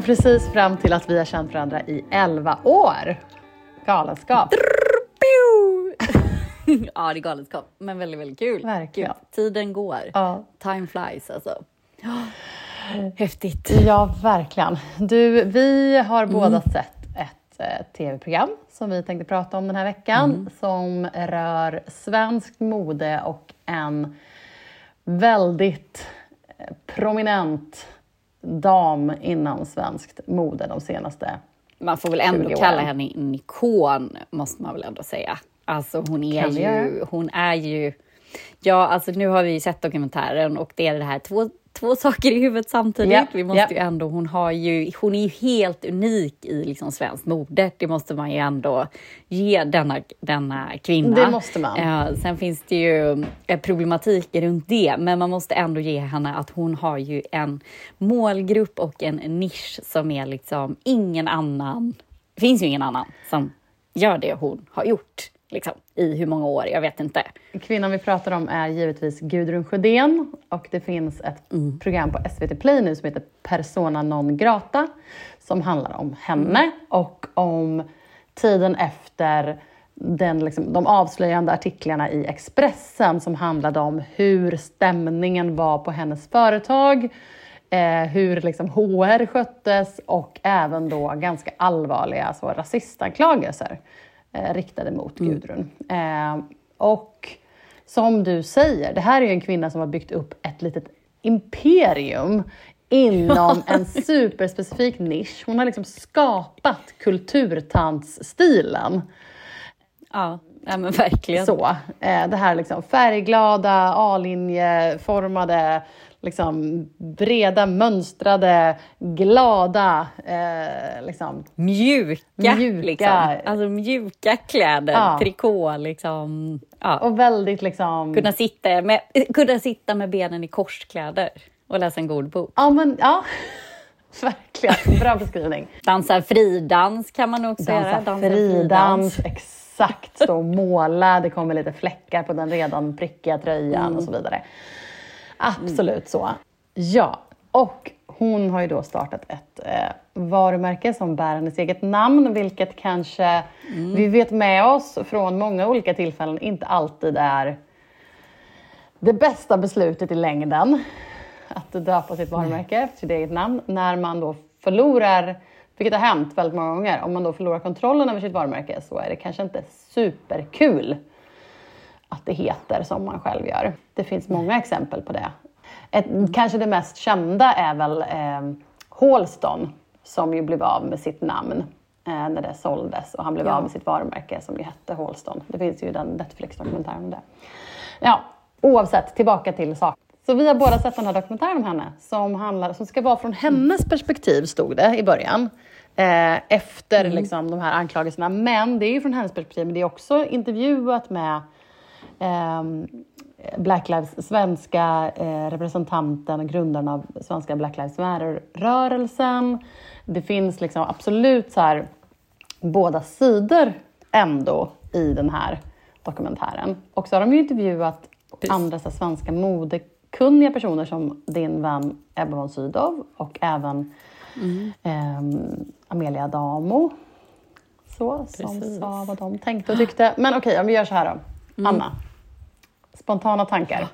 kom precis fram till att vi har känt varandra i 11 år. Galenskap. ja, det är galenskap, men väldigt, väldigt kul. Verkligen. Gud, tiden går. Ja. Time flies alltså. Häftigt. Ja, verkligen. Du, vi har båda sett ett eh, tv-program som vi tänkte prata om den här veckan som rör svenskt mode och en väldigt eh, prominent dam inom svenskt mode de senaste Man får väl ändå 20 kalla henne en ikon, måste man väl ändå säga. Alltså hon är Kan ju, hon är ju... Ja, alltså nu har vi ju sett dokumentären och det är det här två, två saker i huvudet samtidigt. Ja, Vi måste ja. ju ändå, hon har ju, hon är ju helt unik i liksom svenskt mode. Det måste man ju ändå ge denna, denna kvinna. Det måste man. Eh, sen finns det ju eh, problematik runt det, men man måste ändå ge henne att hon har ju en målgrupp och en nisch som är liksom ingen annan. Det finns ju ingen annan som gör det hon har gjort liksom, i hur många år, jag vet inte. Kvinnan vi pratar om är givetvis Gudrun Sjödén och det finns ett program på SVT Play nu som heter Persona non grata som handlar om henne och om tiden efter den, liksom, de avslöjande artiklarna i Expressen som handlade om hur stämningen var på hennes företag, eh, hur liksom HR sköttes och även då ganska allvarliga så, rasistanklagelser eh, riktade mot Gudrun. Eh, och som du säger, det här är ju en kvinna som har byggt upp ett litet imperium inom en superspecifik nisch. Hon har liksom skapat kulturtantsstilen. Ja, ja men verkligen. Så, eh, det här liksom färgglada, A-linjeformade, liksom breda, mönstrade, glada, eh, liksom, Mjuka, Mjuka. Liksom. Alltså mjuka kläder, Ja. trikå liksom. Ja. och väldigt liksom... Kunna, sitta med, kunna sitta med benen i korskläder och läsa en god bok. Ja, men ja. Verkligen, bra beskrivning. Dansa fridans kan man också göra. Dansa fridans, exakt. Stå och måla, det kommer lite fläckar på den redan prickiga tröjan och så vidare. Absolut så. Ja, och hon har ju då startat ett eh, varumärke som bär hennes eget namn, vilket kanske vi vet med oss från många olika tillfällen inte alltid är det bästa beslutet i längden. Att döpa sitt varumärke efter sitt eget namn. När man då förlorar, vilket har hänt väldigt många gånger, om man då förlorar kontrollen över sitt varumärke så är det kanske inte superkul att det heter som man själv gör. Det finns många exempel på det. Ett, kanske det mest kända är väl eh, Halston som ju blev av med sitt namn eh, när det såldes och han blev Ja. av med sitt varumärke som ju hette Halston. Det finns ju den Netflix-dokumentären om det. Ja, oavsett, tillbaka till saken. Så vi har båda sett den här dokumentären om henne som, handlar, som ska vara från hennes perspektiv, stod det i början. Eh, efter liksom, de här anklagelserna. Men det är ju från hennes perspektiv, men det är också intervjuat med Black Lives, svenska eh, representanten och grundaren av svenska Black Lives Matter-rörelsen. Det finns liksom absolut så här, båda sidor ändå i den här dokumentären. Och så har de ju intervjuat Precis. andra så här, svenska modekunniga personer som din vän Ebba von Sydow och även ehm, Amelia Adamo. Så, som Precis. sa vad de tänkte och tyckte. Men okej, om vi gör så här då. Anna, spontana tankar.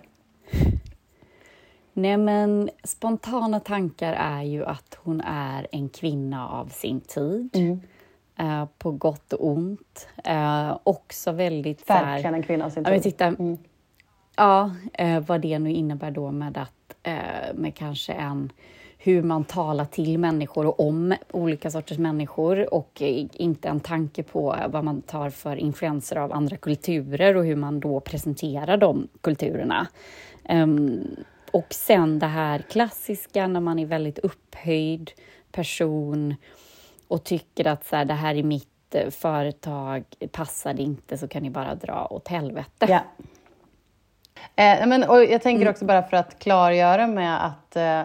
Nej men spontana tankar är ju att hon är en kvinna av sin tid. Mm. Eh, på gott och ont. Eh, också väldigt Verkligen en kvinna av sin Ja, tid. titta, Mm. ja eh, vad det nu innebär då med att eh, med kanske en hur man talar till människor och om olika sorters människor och eh, inte en tanke på vad man tar för influenser av andra kulturer och hur man då presenterar de kulturerna. Um, och sen det här klassiska när man är väldigt upphöjd person och tycker att så här, det här är mitt eh, företag, passar det inte så kan ni bara dra åt helvete. Yeah. Eh, men, och jag tänker också bara för att klargöra med att eh,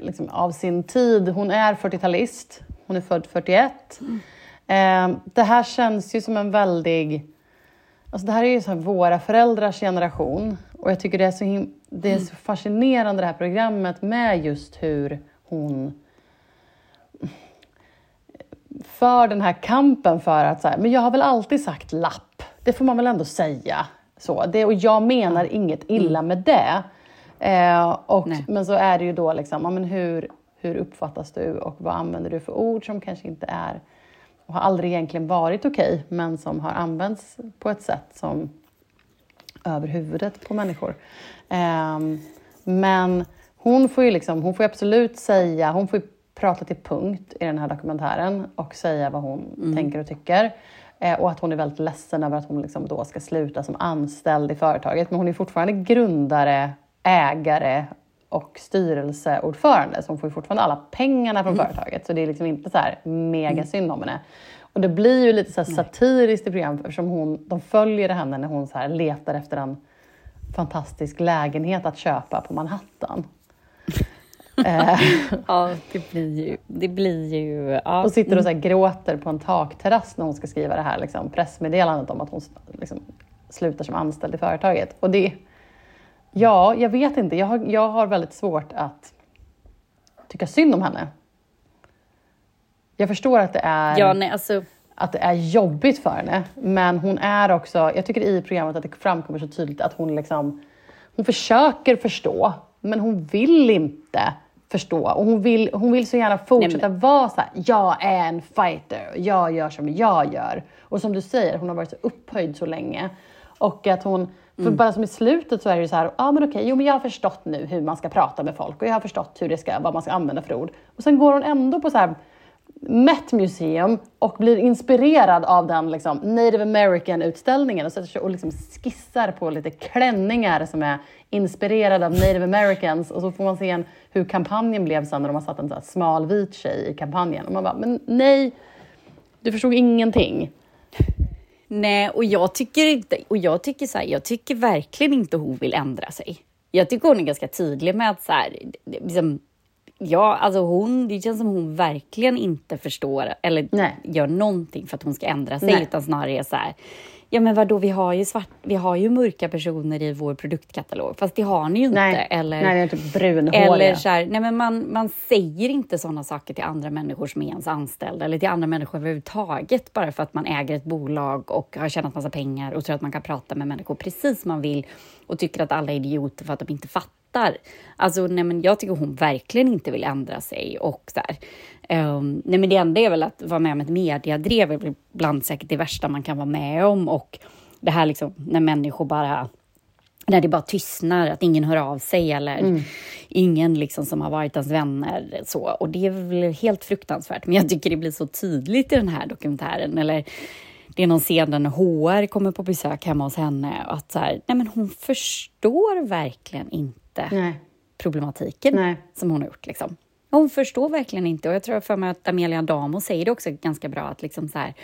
liksom, av sin tid, hon är 40-talist, hon är född 41. Eh, det här känns ju som en väldig... Alltså det här är ju så här våra föräldrars generation och jag tycker det är, så det är så fascinerande det här programmet med just hur hon för den här kampen för att så här, men jag har väl alltid sagt lapp. Det får man väl ändå säga. Så, det, och jag menar inget illa med det. Eh, och, men så är det ju då liksom, ja, men hur, hur uppfattas du och vad använder du för ord som kanske inte är och har aldrig egentligen varit okej, okay, men som har använts på ett sätt som över huvudet på människor. Eh, men hon får ju liksom, hon får absolut säga, hon får prata till punkt i den här dokumentären och säga vad hon mm. tänker och tycker. Eh, och att hon är väldigt ledsen över att hon liksom då ska sluta som anställd i företaget. Men hon är fortfarande grundare, ägare och styrelseordförande. Så hon får fortfarande alla pengarna från mm. företaget. Så det är liksom inte så här mega mm. synd om henne. Och det blir ju lite så satiriskt i programmet eftersom hon, de följer henne när hon så här letar efter en fantastisk lägenhet att köpa på Manhattan. Ja, det blir ju... Det blir ju ja. Och sitter och så gråter på en takterrass när hon ska skriva det här liksom, pressmeddelandet om att hon liksom, slutar som anställd i företaget. Och det... Ja, jag vet inte. Jag har, jag har väldigt svårt att tycka synd om henne. Jag förstår att det är... Ja, nej, alltså att det är jobbigt för henne. Men hon är också, jag tycker i programmet att det framkommer så tydligt att hon liksom, hon försöker förstå, men hon vill inte förstå. Och hon vill, hon vill så gärna fortsätta Nej, vara så här, jag är en fighter, jag gör som jag gör. Och som du säger, hon har varit så upphöjd så länge. Och att hon, för mm. bara som i slutet så är det ju så här, ja ah, men okej, jo men jag har förstått nu hur man ska prata med folk och jag har förstått hur det ska, vad man ska använda för ord. Och sen går hon ändå på så här Met Museum och blir inspirerad av den liksom, Native American-utställningen och sätter sig och liksom skissar på lite klänningar som är inspirerade av Native Americans och så får man se en, hur kampanjen blev sen när de har satt en så smal vit tjej i kampanjen. Och man bara, men nej, du förstod ingenting. Nej, och jag tycker inte, och jag tycker så här, jag tycker verkligen inte hon vill ändra sig. Jag tycker hon är ganska tydlig med att så här, liksom, Ja, alltså hon, det känns som hon verkligen inte förstår eller Nej. gör någonting för att hon ska ändra sig, Nej. utan snarare så här, ja men vadå, vi har ju svart, vi har ju mörka personer i vår produktkatalog, fast det har ni ju inte. Nej, eller, nej det är typ brunhåriga. Eller så här, nej men man, man säger inte sådana saker till andra människor som är ens anställda, eller till andra människor överhuvudtaget, bara för att man äger ett bolag och har tjänat massa pengar och tror att man kan prata med människor precis som man vill och tycker att alla är idioter för att de inte fattar fattar. Alltså, nej, men jag tycker hon verkligen inte vill ändra sig. Och så um, nej, men det enda är väl att vara med om ett mediadrev är ibland säkert det värsta man kan vara med om. Och det här liksom, när människor bara när det bara tystnar, att ingen hör av sig eller mm. ingen liksom som har varit ens vänner. Så. Och det är väl helt fruktansvärt, men jag tycker det blir så tydligt i den här dokumentären. Eller det är någon scen där HR kommer på besök hemma hos henne och att så här, nej men hon förstår verkligen inte inte Nej. problematiken Nej. som hon har gjort. Liksom. Hon förstår verkligen inte och jag tror för mig att Amelia Damo säger det också ganska bra att liksom så här,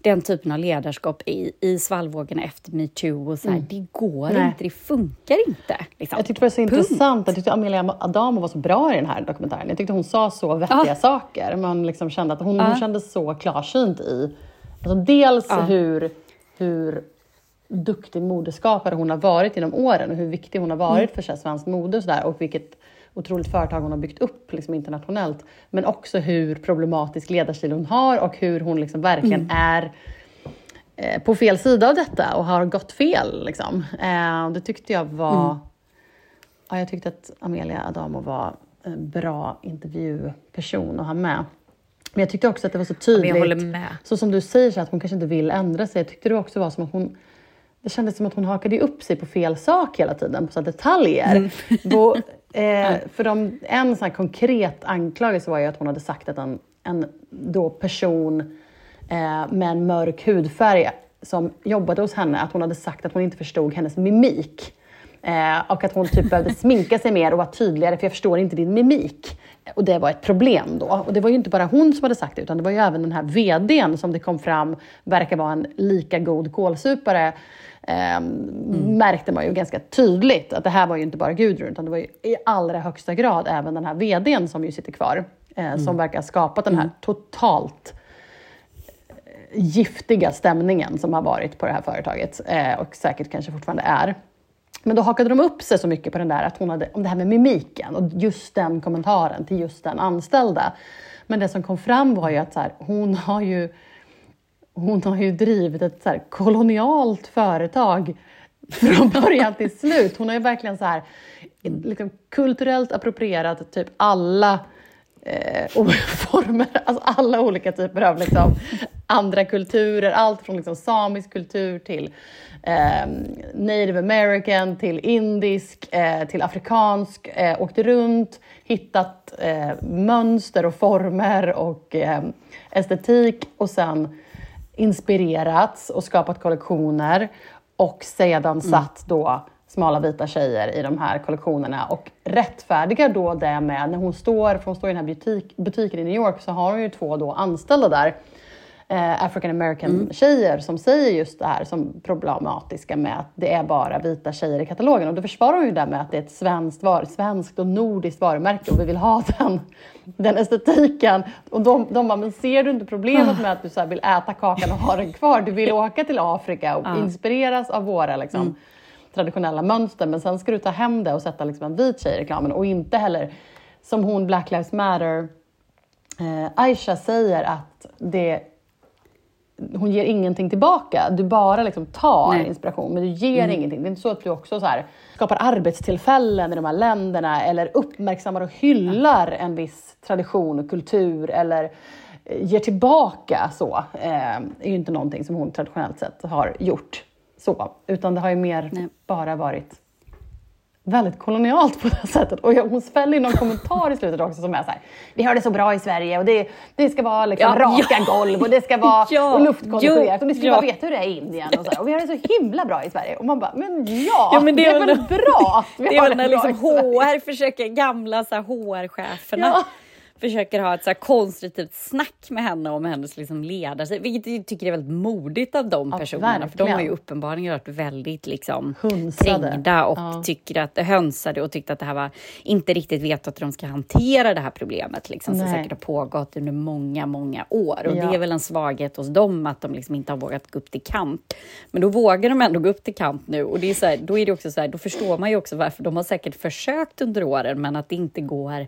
den typen av ledarskap i, i svallvågorna efter metoo och så här, mm. det går Nej. inte, det funkar inte. Liksom. Jag tyckte det var så Punkt. intressant, jag tyckte Amelia Adamo var så bra i den här dokumentären. Jag tyckte hon sa så vettiga ah. saker. Man liksom kände att hon, ah. hon kändes så klarsynt i alltså dels ah. hur, hur duktig modeskapare hon har varit genom åren och hur viktig hon har varit mm. för svensk mode och, så där, och vilket otroligt företag hon har byggt upp liksom, internationellt. Men också hur problematisk ledarstil hon har och hur hon liksom verkligen mm. är eh, på fel sida av detta och har gått fel. Liksom. Eh, det tyckte jag var... Mm. Ja, jag tyckte att Amelia Adamo var en bra intervjuperson att ha med. Men jag tyckte också att det var så tydligt, så som du säger, så att hon kanske inte vill ändra sig. Jag tyckte det också var som att hon det kändes som att hon hakade upp sig på fel sak hela tiden, på så detaljer. Mm. Då, eh, för de, en sån konkret anklagelse var ju att hon hade sagt att en, en då person eh, med en mörk hudfärg som jobbade hos henne, att hon hade sagt att hon inte förstod hennes mimik. Eh, och att hon typ behövde sminka sig mer och vara tydligare, för jag förstår inte din mimik. Och det var ett problem då. Och det var ju inte bara hon som hade sagt det, utan det var ju även den här VDn som det kom fram verkar vara en lika god kålsupare mm. märkte man ju ganska tydligt att det här var ju inte bara Gudrun, utan det var ju i allra högsta grad även den här VDn som ju sitter kvar, eh, mm. som verkar ha skapat den här mm. totalt eh, giftiga stämningen som har varit på det här företaget eh, och säkert kanske fortfarande är. Men då hakade de upp sig så mycket på den där, att hon hade, om det här med mimiken och just den kommentaren till just den anställda. Men det som kom fram var ju att så här, hon har ju hon har ju drivit ett så här kolonialt företag från början till slut. Hon har ju verkligen så här, liksom kulturellt approprierat typ alla eh, former, alltså alla olika typer av liksom, andra kulturer. Allt från liksom, samisk kultur till eh, native american, till indisk, eh, till afrikansk. Eh, åkt runt, hittat eh, mönster och former och eh, estetik och sen inspirerats och skapat kollektioner och sedan mm. satt då smala vita tjejer i de här kollektionerna och rättfärdigar då det med, när hon står, för hon står i den här butik, butiken i New York, så har hon ju två då anställda där, eh, African American mm. tjejer som säger just det här som problematiska med att det är bara vita tjejer i katalogen. Och då försvarar hon ju det med att det är ett svenskt, var, svenskt och nordiskt varumärke och vi vill ha den, den estetiken. Och de, de bara, men ser du inte problemet med att du så vill äta kakan och ha den kvar? Du vill åka till Afrika och inspireras av våra liksom, mm traditionella mönster men sen ska du ta hem det och sätta liksom en vit tjej i reklamen och inte heller som hon Black Lives Matter eh, Aisha säger att det hon ger ingenting tillbaka. Du bara liksom tar Nej. inspiration, men du ger mm. ingenting. Det är inte så att du också så här, skapar arbetstillfällen i de här länderna eller uppmärksammar och hyllar ja. en viss tradition och kultur eller eh, ger tillbaka. så. Eh, är ju inte någonting som hon traditionellt sett har gjort så, utan det har ju mer Nej. bara varit väldigt kolonialt på det sättet. Och jag, hon fäller någon kommentar i slutet också som är så här, vi har det så bra i Sverige och det, det ska vara liksom ja, raka ja. golv och det ska vara ja, luftkonditionerat och ni ska ja. bara veta hur det är i Indien och, så här, och vi har det så himla bra i Sverige. Och man bara, men ja, ja men det, är väl bra att vi det har det, det liksom HR försöker, gamla HR-cheferna försöker ha ett så konstruktivt snack med henne om hennes liksom ledarstil, vilket jag tycker är väldigt modigt av de ja, personerna. Verkligen. För de har ju uppenbarligen varit väldigt liksom, trängda och ja. tycker att, hönsade och tyckte att det här var, inte riktigt vet att de ska hantera det här problemet liksom, som säkert har pågått under många, många år. Och ja. det är väl en svaghet hos dem att de liksom inte har vågat gå upp till kamp. Men då vågar de ändå gå upp till kamp nu och det är så här, då är det också så här, då förstår man ju också varför de har säkert försökt under åren men att det inte går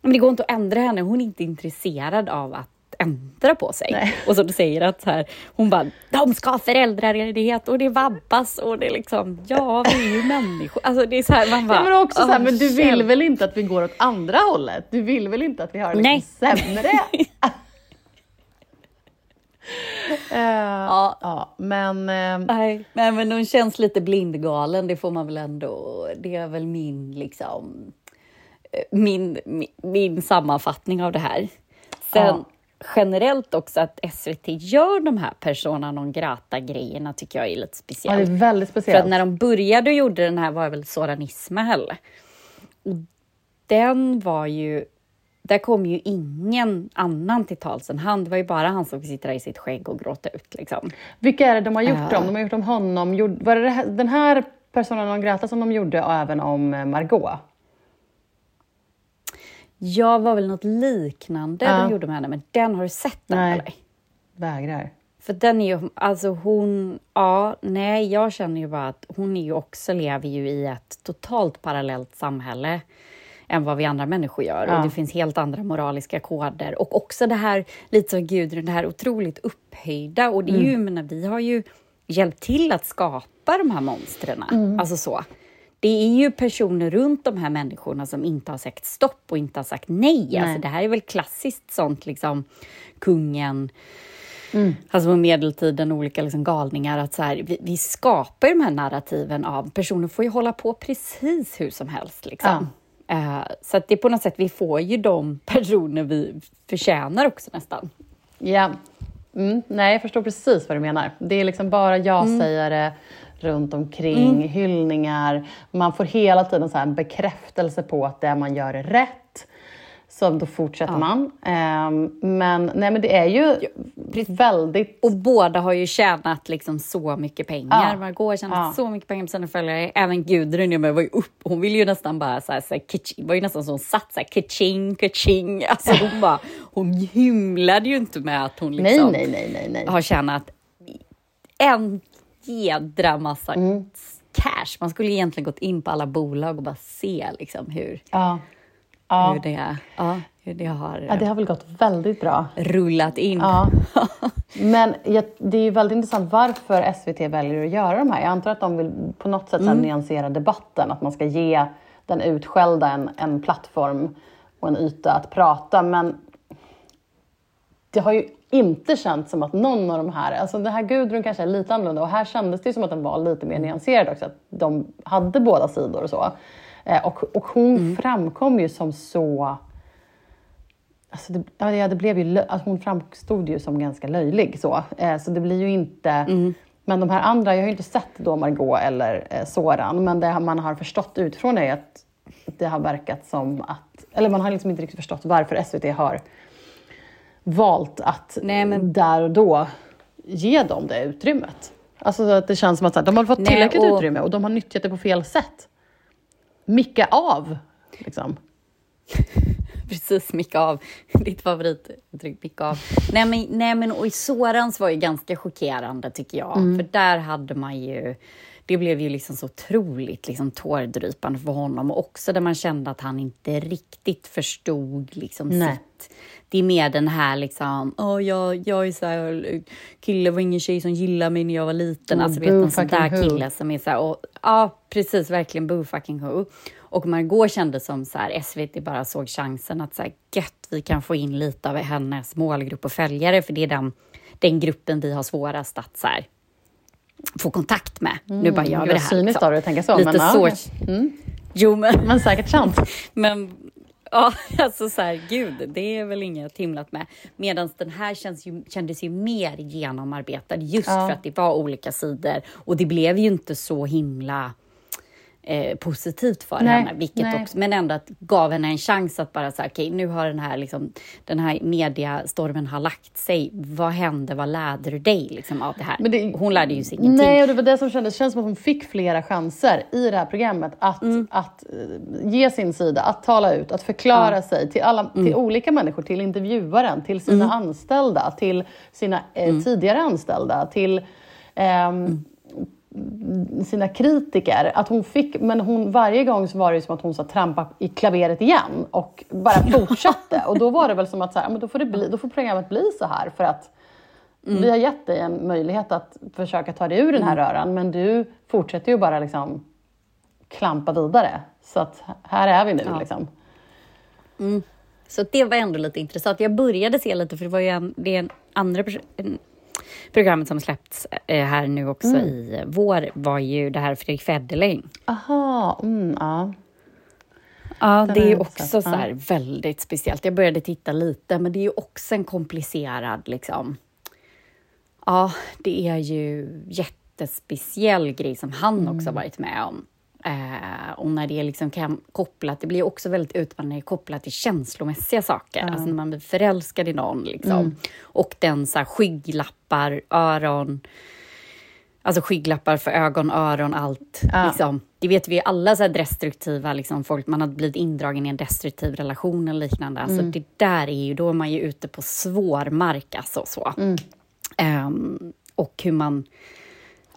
men det går inte att ändra henne, hon är inte intresserad av att ändra på sig. Nej. Och så du säger att så här, hon bara, de ska ha föräldraledighet och det vabbas och det är liksom, ja vi är ju människor. Alltså det är så här, man bara, ja, men också så här, men du vill väl inte att vi går åt andra hållet? Du vill väl inte att vi har det liksom sämre? Uh, ja. ja. men... Uh... Nej, men hon känns lite blindgalen, det får man väl ändå... Det är väl min liksom min, min, min sammanfattning av det här. Sen ja. generellt också att SVT gör de här persona non grata-grejerna tycker jag är lite speciellt. Ja, det är väldigt speciellt. För att när de började och gjorde den här var det väl Soran Ismail. Och den var ju där kom ju ingen annan till tals än han. Det var ju bara han som fick sitta där i sitt skägg och gråta ut. Liksom. Vilka är det de har gjort uh. om? De har gjort om honom. Var det den här personen non grata som de gjorde även om Margot? Jag var väl något liknande ja. de gjorde med henne, men den har du sett den nej. eller? Vägrar. För den är ju, alltså hon, ja, nej, jag känner ju bara att hon är ju också, lever ju i ett totalt parallellt samhälle än vad vi andra människor gör. Ja. Och det finns helt andra moraliska koder. Och också det här, lite som Gudrun, det här otroligt upphöjda. Och det är mm. ju, menar, vi har ju hjälpt till att skapa de här monstren. Mm. Alltså så det är ju personer runt de här människorna som inte har sagt stopp och inte har sagt nej. nej. Alltså, det här är väl klassiskt sånt, liksom kungen, Mm. Alltså på medeltiden, olika liksom galningar. Att så här, vi, vi, skapar de här narrativen av personer får ju hålla på precis hur som helst. Liksom. Ja. Uh, så att det är på något sätt, vi får ju de personer vi förtjänar också nästan. Ja, mm. nej jag förstår precis vad du menar. Det är liksom bara jag-sägare, mm runt omkring, mm. hyllningar. Man får hela tiden så en bekräftelse på att det man gör är rätt. Så då fortsätter ja. man. Um, men, nej, men det är ju ja, väldigt... Och båda har ju tjänat liksom så mycket pengar. Ja. Margot har tjänat ja. så mycket pengar på sina följare. Även Gudrun var ju upp, hon ville ju nästan bara så här, så här, var ju nästan som hon satt så här, kaching, kaching. Alltså hon bara, hon hymlade ju inte med att hon liksom nej, nej, nej, nej, nej. har tjänat en jädra massa mm. cash. Man skulle egentligen gått in på alla bolag och bara se liksom, hur, Ja. Ja. hur, det, ja, hur det har ja, det har väl gått väldigt bra. rullat in. Ja. Men jag, det är ju väldigt intressant varför SVT väljer att göra de här. Jag antar att de vill på något sätt mm. nyansera debatten, att man ska ge den utskällda en, en plattform och en yta att prata. Men det har ju inte känts som att någon av de här, alltså det här Gudrun kanske är lite annorlunda och här kändes det som att den var lite mer nyanserad också, att de hade båda sidor och så. Eh, och, och hon mm. framkom ju som så Alltså det, ja, det blev ju, alltså hon framstod ju som ganska löjlig så. Eh, så det blir ju inte... Mm. Men de här andra, jag har ju inte sett då Margot eller eh, Soran, men det man har förstått utifrån är att det har verkat som att... Eller man har liksom inte riktigt förstått varför SVT har valt att Nej, men... där och då ge dem det utrymmet. Alltså att det känns som att de har fått tillräckligt Nej, och... utrymme och de har nyttjat det på fel sätt. Micka av, liksom. Precis, micka av. Ditt favorituttryck, micka av. Nej men, nej, men och i Sorans var ju ganska chockerande tycker jag. Mm. För där hade man ju det blev ju liksom så otroligt liksom tårdrypande för honom och också där man kände att han inte riktigt förstod liksom sitt. Det är mer den här liksom, oh, jag, jag är så här, kille var ingen tjej som gillade mig när jag var liten. Oh, alltså vet en sån där kille som är så här, och, ja precis, verkligen boo fucking who. Och Margot kände som så här, SVT bara såg chansen att så här, gött, vi kan få in lite av hennes målgrupp och följare, för det är den, den gruppen vi har svårast att så här, få kontakt med. Mm, nu bara gör vi det här. Cyniskt liksom. av dig att tänka så. Lite men, så. Ja. Mm. Jo, men... men säkert sant. men ja, alltså så här, gud, det är väl inget himlat med. Medan den här känns ju, kändes ju mer genomarbetad just ja. för att det var olika sidor. Och det blev ju inte så himla eh, positivt för nej, henne, vilket också, men ändå att gav henne en chans att bara säga, okej, okay, nu har den här, liksom, den här mediastormen har lagt sig. Vad hände? Vad lärde du dig liksom, av det här? Det, hon lärde ju sig ingenting. Nej, och det var det som kändes. Det känns som att hon fick flera chanser i det här programmet att, mm. att uh, ge sin sida, att tala ut, att förklara ja. sig till, alla, till mm. olika människor, till intervjuaren, till sina mm. anställda, till sina eh, tidigare anställda, till um, sina kritiker. Att hon fick, men hon, varje gång så var det som att hon så trampade i klaveret igen och bara fortsatte. och då var det väl som att så här, men då, får det bli, då får programmet bli så här för att mm. vi har gett dig en möjlighet att försöka ta dig ur den här mm. röran men du fortsätter ju bara liksom klampa vidare. Så att här är vi nu. Ja. Liksom. Mm. Så det var ändå lite intressant. Jag började se lite, för det var ju en, det är en andra en programmet som släppts eh, här nu också mm. i vår var ju det här Fredrik Federlein. Aha, mm, ja. Ja, det är också så här väldigt speciellt. Jag började titta lite, men det är ju också en komplicerad liksom... Ja, det är ju jättespeciell grej som han mm. också varit med om. Eh, och när det är liksom kopplat, det blir också väldigt utmanande när det är kopplat till känslomässiga saker. Mm. Alltså när man blir förälskad i någon. Liksom. Mm. Och den så här, skygglappar, öron, alltså skygglappar för ögon, öron, allt. Ja. Liksom. Det vet vi alla, så här destruktiva liksom, folk, man har blivit indragen i en destruktiv relation eller liknande. Alltså, mm. det där är ju, då är man ju ute på svår mark. Alltså, så. Um, och hur man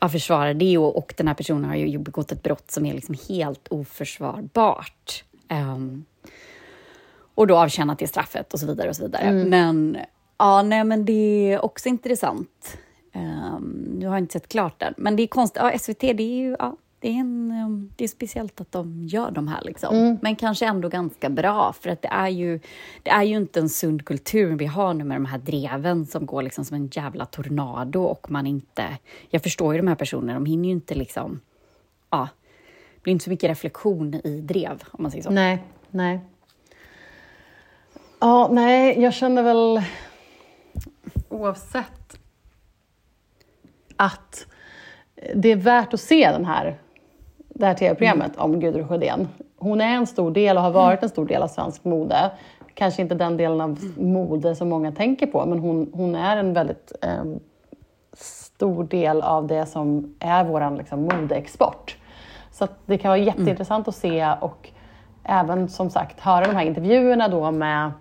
ja, försvara det och, och den här personen har ju begått ett brott som är liksom helt oförsvarbart. Um, och då avtjänat det straffet och så vidare och så vidare. Mm. Men ja, nej, men det är också intressant. Um, jag har inte sett klart den, men det är konstigt. Ja, SVT, det är ju ja, det är, en, um, det är speciellt att de gör de här, liksom. Mm. men kanske ändå ganska bra, för att det är, ju, det är ju inte en sund kultur vi har nu med de här dreven som går liksom som en jävla tornado och man inte... Jag förstår ju de här personerna, de hinner ju inte liksom... Ja, det blir inte så mycket reflektion i drev, om man säger så. Nej, nej. Ja, nej, jag känner väl oavsett att det är värt att se den här det här tv-programmet mm. om Gudrun Sjödén. Hon är en stor del och har varit en stor del av svensk mode. Kanske inte den delen av mode som många tänker på, men hon, hon är en väldigt eh, stor del av det som är vår liksom, modeexport. Så det kan vara jätteintressant mm. att se och även som sagt höra de här intervjuerna då med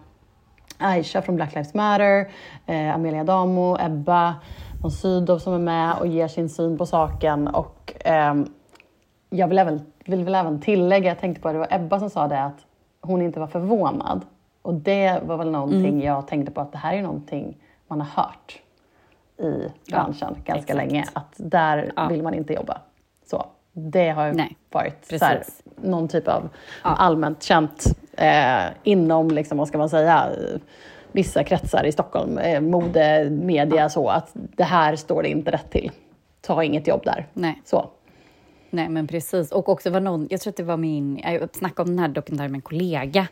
Aisha från Black Lives Matter, eh, Amelia Damo, Ebba von Sydow som är med och ger sin syn på saken och eh, jag vill, även, vill väl även tillägga, jag tänkte på det, det var Ebba som sa det, att hon inte var förvånad. Och det var väl någonting Mm. jag tänkte på att det här är någonting man har hört i branschen ganska exakt. länge, att där Ja. vill man inte jobba. Så det har ju Nej, varit så här, någon typ av Ja. allmänt känt eh, inom, liksom, vad ska man säga, vissa kretsar i Stockholm, eh, mode, media, så att det här står det inte rätt till. Ta inget jobb där. Nej. Så. Nej, men precis. Och också var någon, jag tror att det var min, jag snackade om den här dokumentären med en kollega.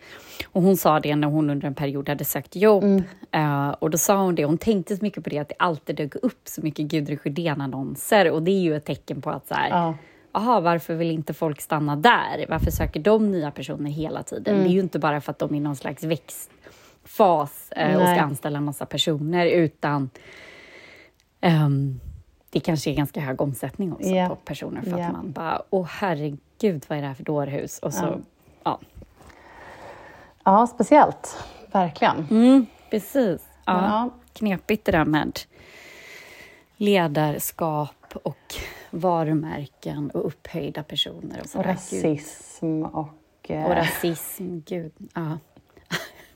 Och hon sa det när hon under en period hade sökt jobb. Eh, och då sa hon det, hon tänkte så mycket på det, att det alltid dök upp så mycket Gudrun Sjödén-annonser. Och det är ju ett tecken på att så här, Ja. Aha, varför vill inte folk stanna där? Varför söker de nya personer hela tiden? Mm. Det är ju inte bara för att de är i någon slags växtfas eh, och ska anställa en massa personer, utan ehm, det kanske är ganska hög omsättning också Ja. på personer för Ja. att man bara, åh herregud, vad är det här för dårhus? Och så, Ja. ja. ja, speciellt. Verkligen. Mm, precis. Ja. Ja. Knepigt det där med ledarskap och varumärken och upphöjda personer. Och, Och rasism och... eh, Och rasism, gud. Ja.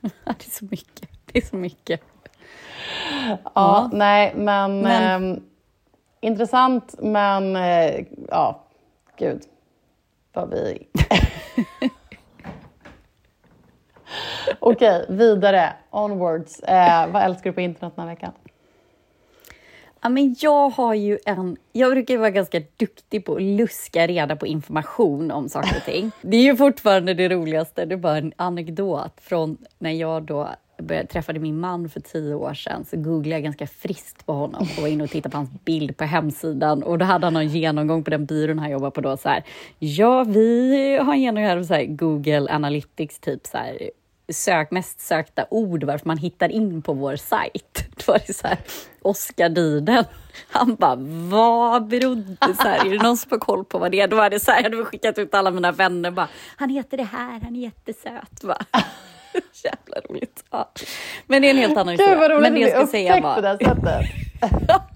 det är så mycket. Det är så mycket. Ja, nej, men, Men- ehm, intressant, men eh, ja, gud. Vad vi... Okej, vidare. Onwards. Eh, vad älskar du på internet den här veckan? Ja, men jag har ju en... Jag brukar ju vara ganska duktig på att luska reda på information om saker och ting. Det är ju fortfarande det roligaste. Det är bara en anekdot från när jag då började, träffade min man för tio år sedan. Så googlade jag ganska friskt på honom och var inne och tittade på hans bild på hemsidan. Och då hade han någon genomgång på den byrån han jobbar på då. Så här, ja, vi har en genomgång här, så här, Google Analytics, typ så här, sök, mest sökta ord, varför man hittar in på vår sajt. Då var det så här, Oskar Diden. Han bara, vad berodde så här, Är det någon som har koll på vad det är? Då var det så här, jag hade skickat ut alla mina vänner bara, han heter det här, han är jättesöt. Bara. Jävla roligt. Ja. Men det är en helt annan Gud vad historia. roligt Men att det jag ska säga var... på det sättet.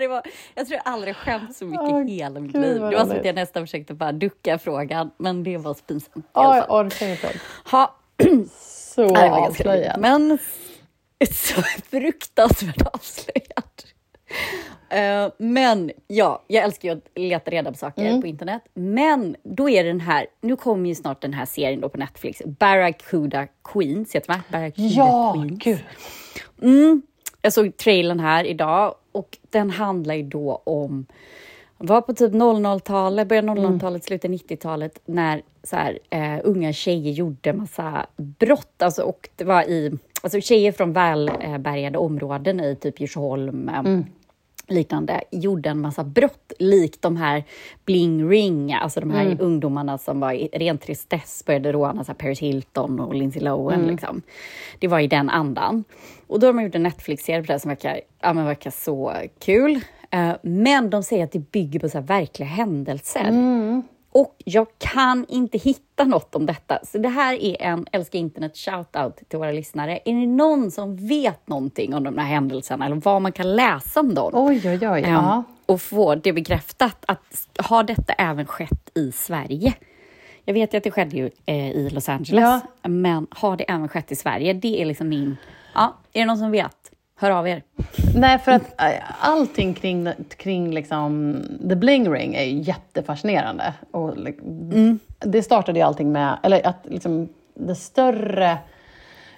Det var, jag tror jag aldrig skämt så mycket i hela mitt liv. Det var så att jag nästan försökte bara ducka frågan, men det var pinsamt. alla jag orkar inte. Ha, Så Nej, det avslöjad. Men så fruktansvärt avslöjad. Eh, men ja, jag älskar ju att leta reda på saker Mm. på internet. Men då är den här, nu kommer ju snart den här serien då på Netflix, Barracuda Queens, heter den va? Barracuda Ja, Queens. gud. Mm. Jag såg trailern här idag och den handlar ju då om var på typ 00-talet, början av 00-talet, slutet 90-talet när så här, eh, unga tjejer gjorde massa brott. Alltså, och det var i, alltså tjejer från välbärgade områden i typ Djursholm, eh, liknande, gjorde en massa brott likt de här Bling Ring, alltså de här ungdomarna som var i ren tristess började råna så Paris Hilton och Lindsay Lohan. Liksom. Det var i den andan. Och då har man gjort en Netflix-serie på det som verkar, ja, men verkar så kul. Eh, men de säger att det bygger på så verkliga händelser. Och jag kan inte hitta något om detta. Så det här är en Älska internet shout-out till våra lyssnare. Är det någon som vet någonting om de här händelserna eller vad man kan läsa om dem? Oj, oj, oj. Ja. Ehm, och få det bekräftat att har detta även skett i Sverige? Jag vet ju att det skedde ju eh, i Los Angeles, Ja. men har det även skett i Sverige? Det är liksom min... Ja, är det någon som vet? Hör av er. Nej, för att äh, allting kring, kring liksom, The Bling Ring är jättefascinerande. Och, li- Det startade ju allting med, eller att liksom, det större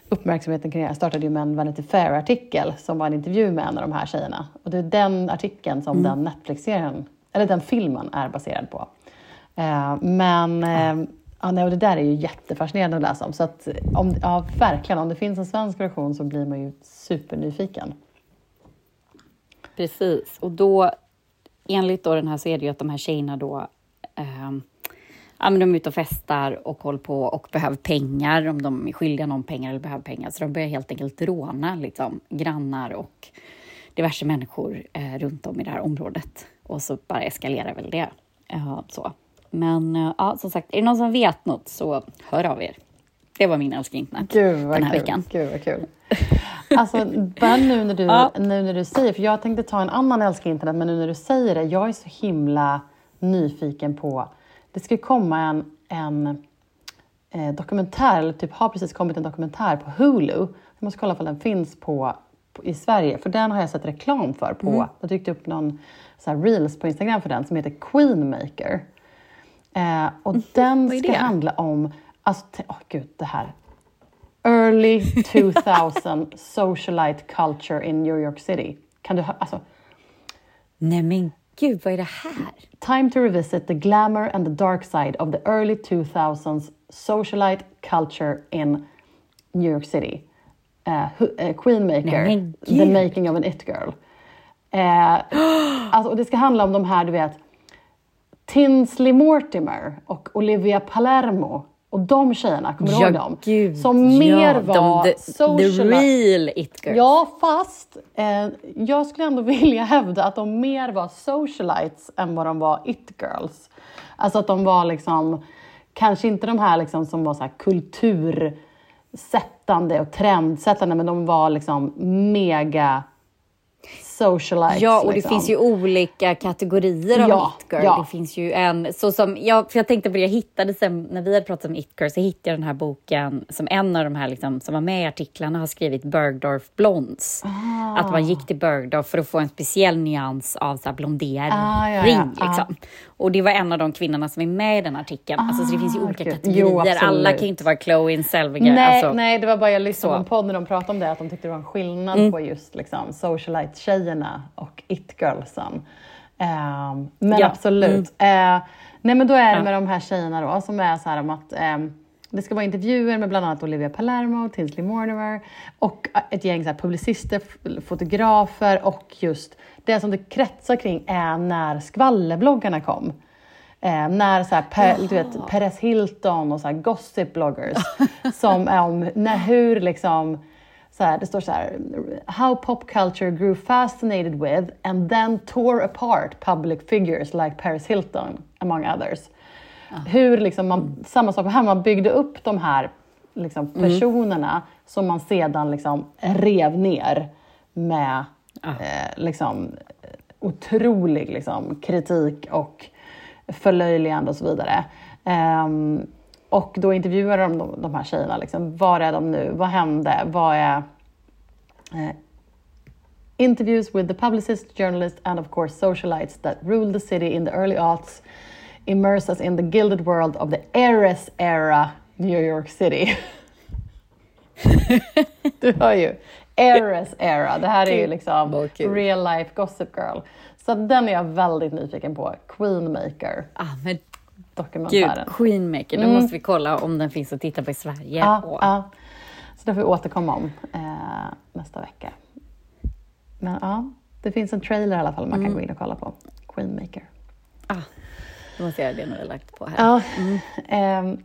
uppmärksamheten kring det här startade ju med en Vanity Fair-artikel som var en intervju med en av de här tjejerna. Och det är den artikeln som den Netflix-serien, eller den filmen är baserad på. Eh, men eh, ja, nej, och det där är ju jättefascinerande att läsa om. Så att, om, ja, verkligen, om det finns en svensk version så blir man ju supernyfiken. Precis. Och då, enligt då den här så är det ju att de här tjejerna då eh, ja, men de är ute och festar och håller på och behöver pengar, om de är skyldiga någon pengar eller behöver pengar. Så de börjar helt enkelt råna liksom, grannar och diverse människor eh, runt om i det här området. Och så bara eskalerar väl det. Eh, så. Men eh, ja, som sagt, är det någon som vet något så hör av er. Det var min älskling internet Gud vad den här kul. veckan. Gud vad kul. Alltså, bara nu när, du, Ja. nu när du säger, för jag tänkte ta en annan älskling internet, men nu när du säger det, jag är så himla nyfiken på, det ska komma en, en eh, dokumentär, eller typ har precis kommit en dokumentär på Hulu. Jag måste kolla om den finns på, på, i Sverige, för den har jag sett reklam för. på, mm. Jag tryckte upp någon så reels på Instagram för den som heter Queenmaker. Eh, och mm. den ska handla om, alltså, oh, gud det här. Early 2000 socialite culture in New York City. Kan du alltså, Nej men gud, vad är det här? Time to revisit the glamour and the dark side of the early 2000s socialite culture in New York City. Uh, uh, Queenmaker, Nej, the making of an it girl. Uh, alltså, och det ska handla om de här, du vet, Tinsley Mortimer och Olivia Palermo och de tjejerna, kommer du ja, ihåg dem? Gud, som ja, mer var de, the, the real it girls. Ja, fast eh, jag skulle ändå vilja hävda att de mer var socialites än vad de var it girls. Alltså att de var liksom, kanske inte de här liksom som var så här kultursättande och trendsättande, men de var liksom mega socialites. Ja, och liksom. det finns ju olika kategorier av ja, it-girl. Ja. Det finns ju en, så som, ja, för jag tänkte på det, jag hittade sen, när vi hade pratat om it-girl, så hittade jag den här boken som en av de här liksom, som var med i artiklarna har skrivit, Bergdorf Blondes. Ah. Att man gick till Bergdorf för att få en speciell nyans av så här blondering. Ah, ja, ja. Liksom. Och det var en av de kvinnorna som är med i den artikeln. Ah, alltså, så det finns ju olika okay. kategorier. Jo, Alla kan ju inte vara Chloe Selvinger. Nej, alltså, nej, det var bara jag lyssnade på en podd när de pratade om det, att de tyckte det var en skillnad mm. på just liksom, socialite-tjejerna och it-girlsen. Uh, men ja. absolut. Mm. Uh, nej men då är det med de här tjejerna då som är så här om att um, det ska vara intervjuer med bland annat Olivia Palermo, Tinsley Mortimer och ett gäng så här publicister, fotografer och just det som det kretsar kring är när skvallerbloggarna kom. Eh, när så här, per, du vet, Perez Hilton och så gossip bloggers som är om när, hur liksom så här, det står så här, How pop culture grew fascinated with and then tore apart public figures like Paris Hilton, among others. Ah. Hur liksom man, samma sak här, man byggde upp de här liksom, mm. personerna mm. som man sedan liksom rev ner med ah. eh, liksom, otrolig liksom, kritik och förlöjligande och så vidare. Um, och då intervjuade de, de, de här tjejerna. Liksom, var är de nu? Vad hände? Vad är... Eh, interviews with the publicists, journalists and of course socialites that ruled the city in the early aughts immerse us in the gilded world of the heiress era New York City. du hör ju. Heiress era. Det här är ju liksom real life gossip girl. Så den är jag väldigt nyfiken på. Queenmaker. Ah, men dokumentären. Gud, Queenmaker. Mm. Då måste vi kolla om den finns att titta på i Sverige. Ja, ja. Så det får vi återkomma om eh, nästa vecka. Men ja, det finns en trailer i alla fall man kan mm. gå in och kolla på. Queenmaker. Ah, då måste jag göra det nu jag lagt på här. Ja, mm. eh,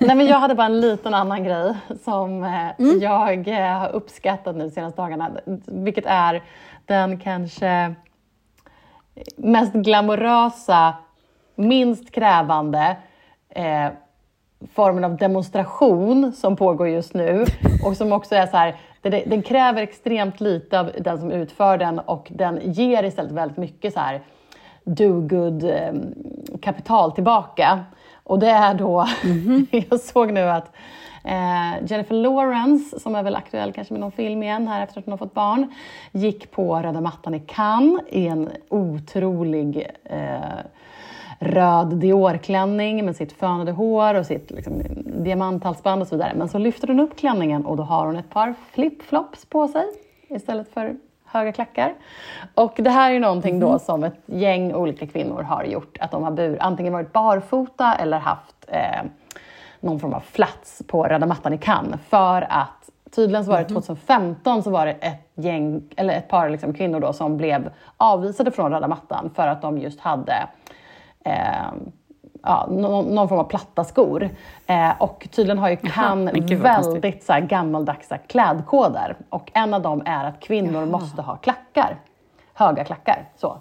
nej men jag hade bara en liten annan grej som eh, mm. jag eh, har uppskattat nu de senaste dagarna, vilket är den kanske mest glamorösa, minst krävande eh, formen av demonstration som pågår just nu och som också är så här, den, kräver extremt lite av den som utför den och den ger istället väldigt mycket så här do-good eh, kapital tillbaka. Och det är då, mm -hmm. jag såg nu att Eh, Jennifer Lawrence, som är väl aktuell kanske med någon film igen här efter att hon har fått barn, gick på röda mattan i Cannes i en otrolig eh, röd Dior-klänning med sitt fönade hår och sitt liksom, diamanthalsband och så vidare. Men så lyfter hon upp klänningen och då har hon ett par flip-flops på sig istället för höga klackar. Och det här är någonting då mm. som ett gäng olika kvinnor har gjort. Att de har bur, antingen varit barfota eller haft eh, någon form av flats på röda mattan i Cannes för att tydligen så var det 2015 mhm. så var det ett gäng, eller ett par liksom kvinnor då som blev avvisade från röda mattan för att de just hade eh, ja, någon, någon, form av platta skor. Eh, och tydligen har ju Cannes väldigt så här, gammaldags klädkoder. Och en av dem är att kvinnor Jaha. måste ha klackar. Höga klackar. Så,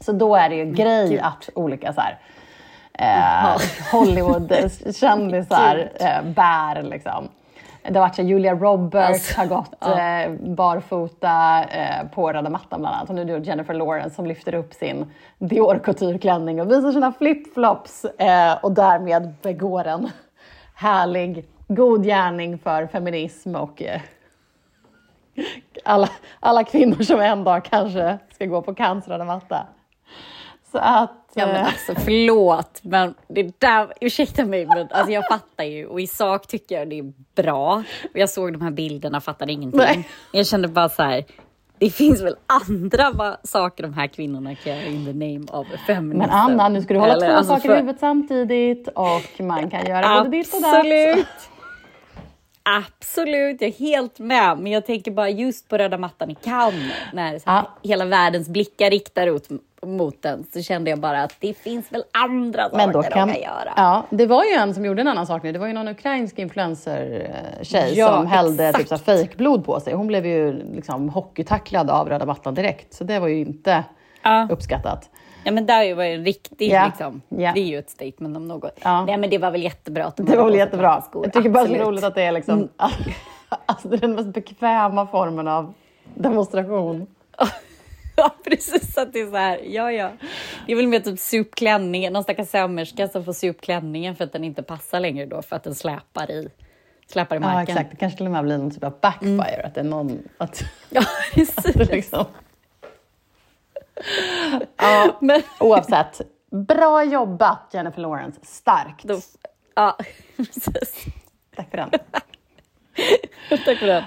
så då är det ju grej att olika så här, eh, Hollywood-kändisar eh, bär liksom, Det har varit så Julia Roberts Alltså, har gått ja. eh, barfota eh, på röda mattan bland annat. Och nu är det Jennifer Lawrence som lyfter upp sin Dior couture-klänning och visar sina flipflops eh, och därmed begår en härlig, god gärning för feminism och eh, alla, alla kvinnor som en dag kanske ska gå på Cannes röda matta. Att... Ja men eh, alltså förlåt, men det där, ursäkta mig, men alltså jag fattar ju och i sak tycker jag det är bra. Och jag såg de här bilderna, fattade ingenting. Nej. Jag kände bara så här, det finns väl andra saker de här kvinnorna kan göra in the name of feminism. Men Anna, nu ska du hålla Eller, två alltså, saker för- i huvudet samtidigt och man kan göra både ditt och datt. Absolut. Absolut, jag är helt med. Men jag tänker bara just på röda mattan i Cannes, när Ja. hela världens blickar riktar ut mot den, så kände jag bara att det finns väl andra Men saker kan, de kan göra. ja, det var ju en som gjorde en annan sak nu. Det var ju någon ukrainsk influencer-tjej Ja, som hällde typ exakt. fejkblod på sig. Hon blev ju liksom hockeytacklad av röda mattan direkt. Så det var ju inte Ja. uppskattat. Ja men där var ju en riktig Ja, liksom, ja. det är ju ett statement om något. Ja. Nej men det var väl jättebra att de Det var väl jättebra. skor. Jag tycker bara det är Absolut. roligt att det är liksom, alltså det är den mest bekväma formen av demonstration. Ja precis, att det är så här, ja ja. Det är väl mer typ supklänningen, någon stackars sömmerska som får supklänningen för att den inte passar längre då för att den släpar i, släpar i Ja, marken. exakt. Det kanske till och med blir någon typ av backfire. Att det är någon... Att, Ja, precis. att liksom, ja, Men oavsett. Bra jobbat Jennifer Lawrence. Starkt. då, ja, precis. Tack för den. Tack för den.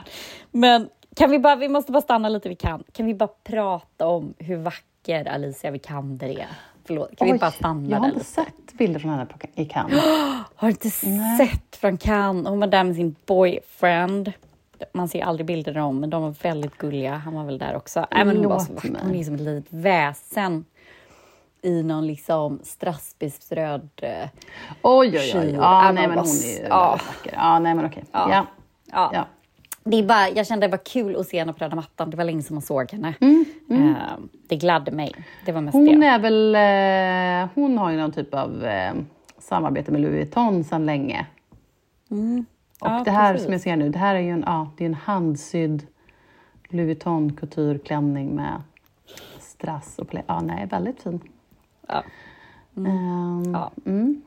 Men kan vi bara, vi måste bara stanna lite vid Cannes. Kan vi bara prata om hur vacker Alicia Vikander är? Förlåt, kan vi bara stanna jag har där inte sett bilder från henne på, i Cannes. Har du inte sett från Cannes? Hon var där med sin boyfriend. Man ser aldrig bilder av dem, men de var väldigt gulliga. Han var väl där också. Nej, men hon, var så vacker. hon är som ett litet väsen i någon liksom strassbespröd... eh, Oj, oj, oj. Ja, Ja, nej, men hon är ju väldigt vacker. Ja, nej, men okej. Ja. Ja. Ja. Ja. Det bara, jag kände det var kul att se henne på röda mattan. Det var länge sedan man såg henne. Eh, det gladde mig. Det var mest Mm, Hon det. är väl... Eh, hon har ju någon typ av eh, samarbete med Louis Vuitton sedan länge. Och Mm. Ja, det här precis. som jag ser nu, det här är ju en, ja, det är en handsydd Louis Vuitton couture-klänning med strass och play. Ja, nej, väldigt fin. Ja. Ehm, Ja. mm.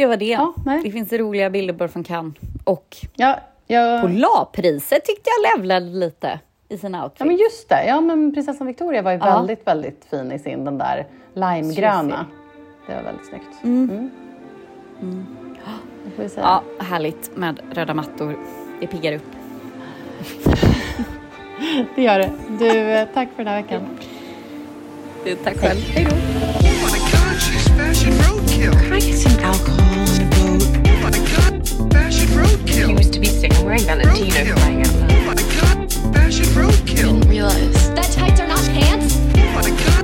Det var det. Ja. Det finns roliga bilder bara från Cannes. Och Ja, jag, Polarpriset tyckte jag levlade lite i sina outfits. ja, men just det. Ja, men prinsessan Victoria var ju Ja. väldigt, väldigt fin i sin, den där limegröna. Det var väldigt snyggt. Mm. Vi säga. Ja, härligt med röda mattor. Det piggar upp. Det gör det. Du, eh, tack för den här veckan. Du, tack själv. Hej då. roadkill. Can I get some alcohol on a boat? Oh my god, fashion roadkill. He used to be sick wearing Valentino flying out. Uh, oh my god, fashion roadkill. Didn't realize that tights are not pants. Oh my god.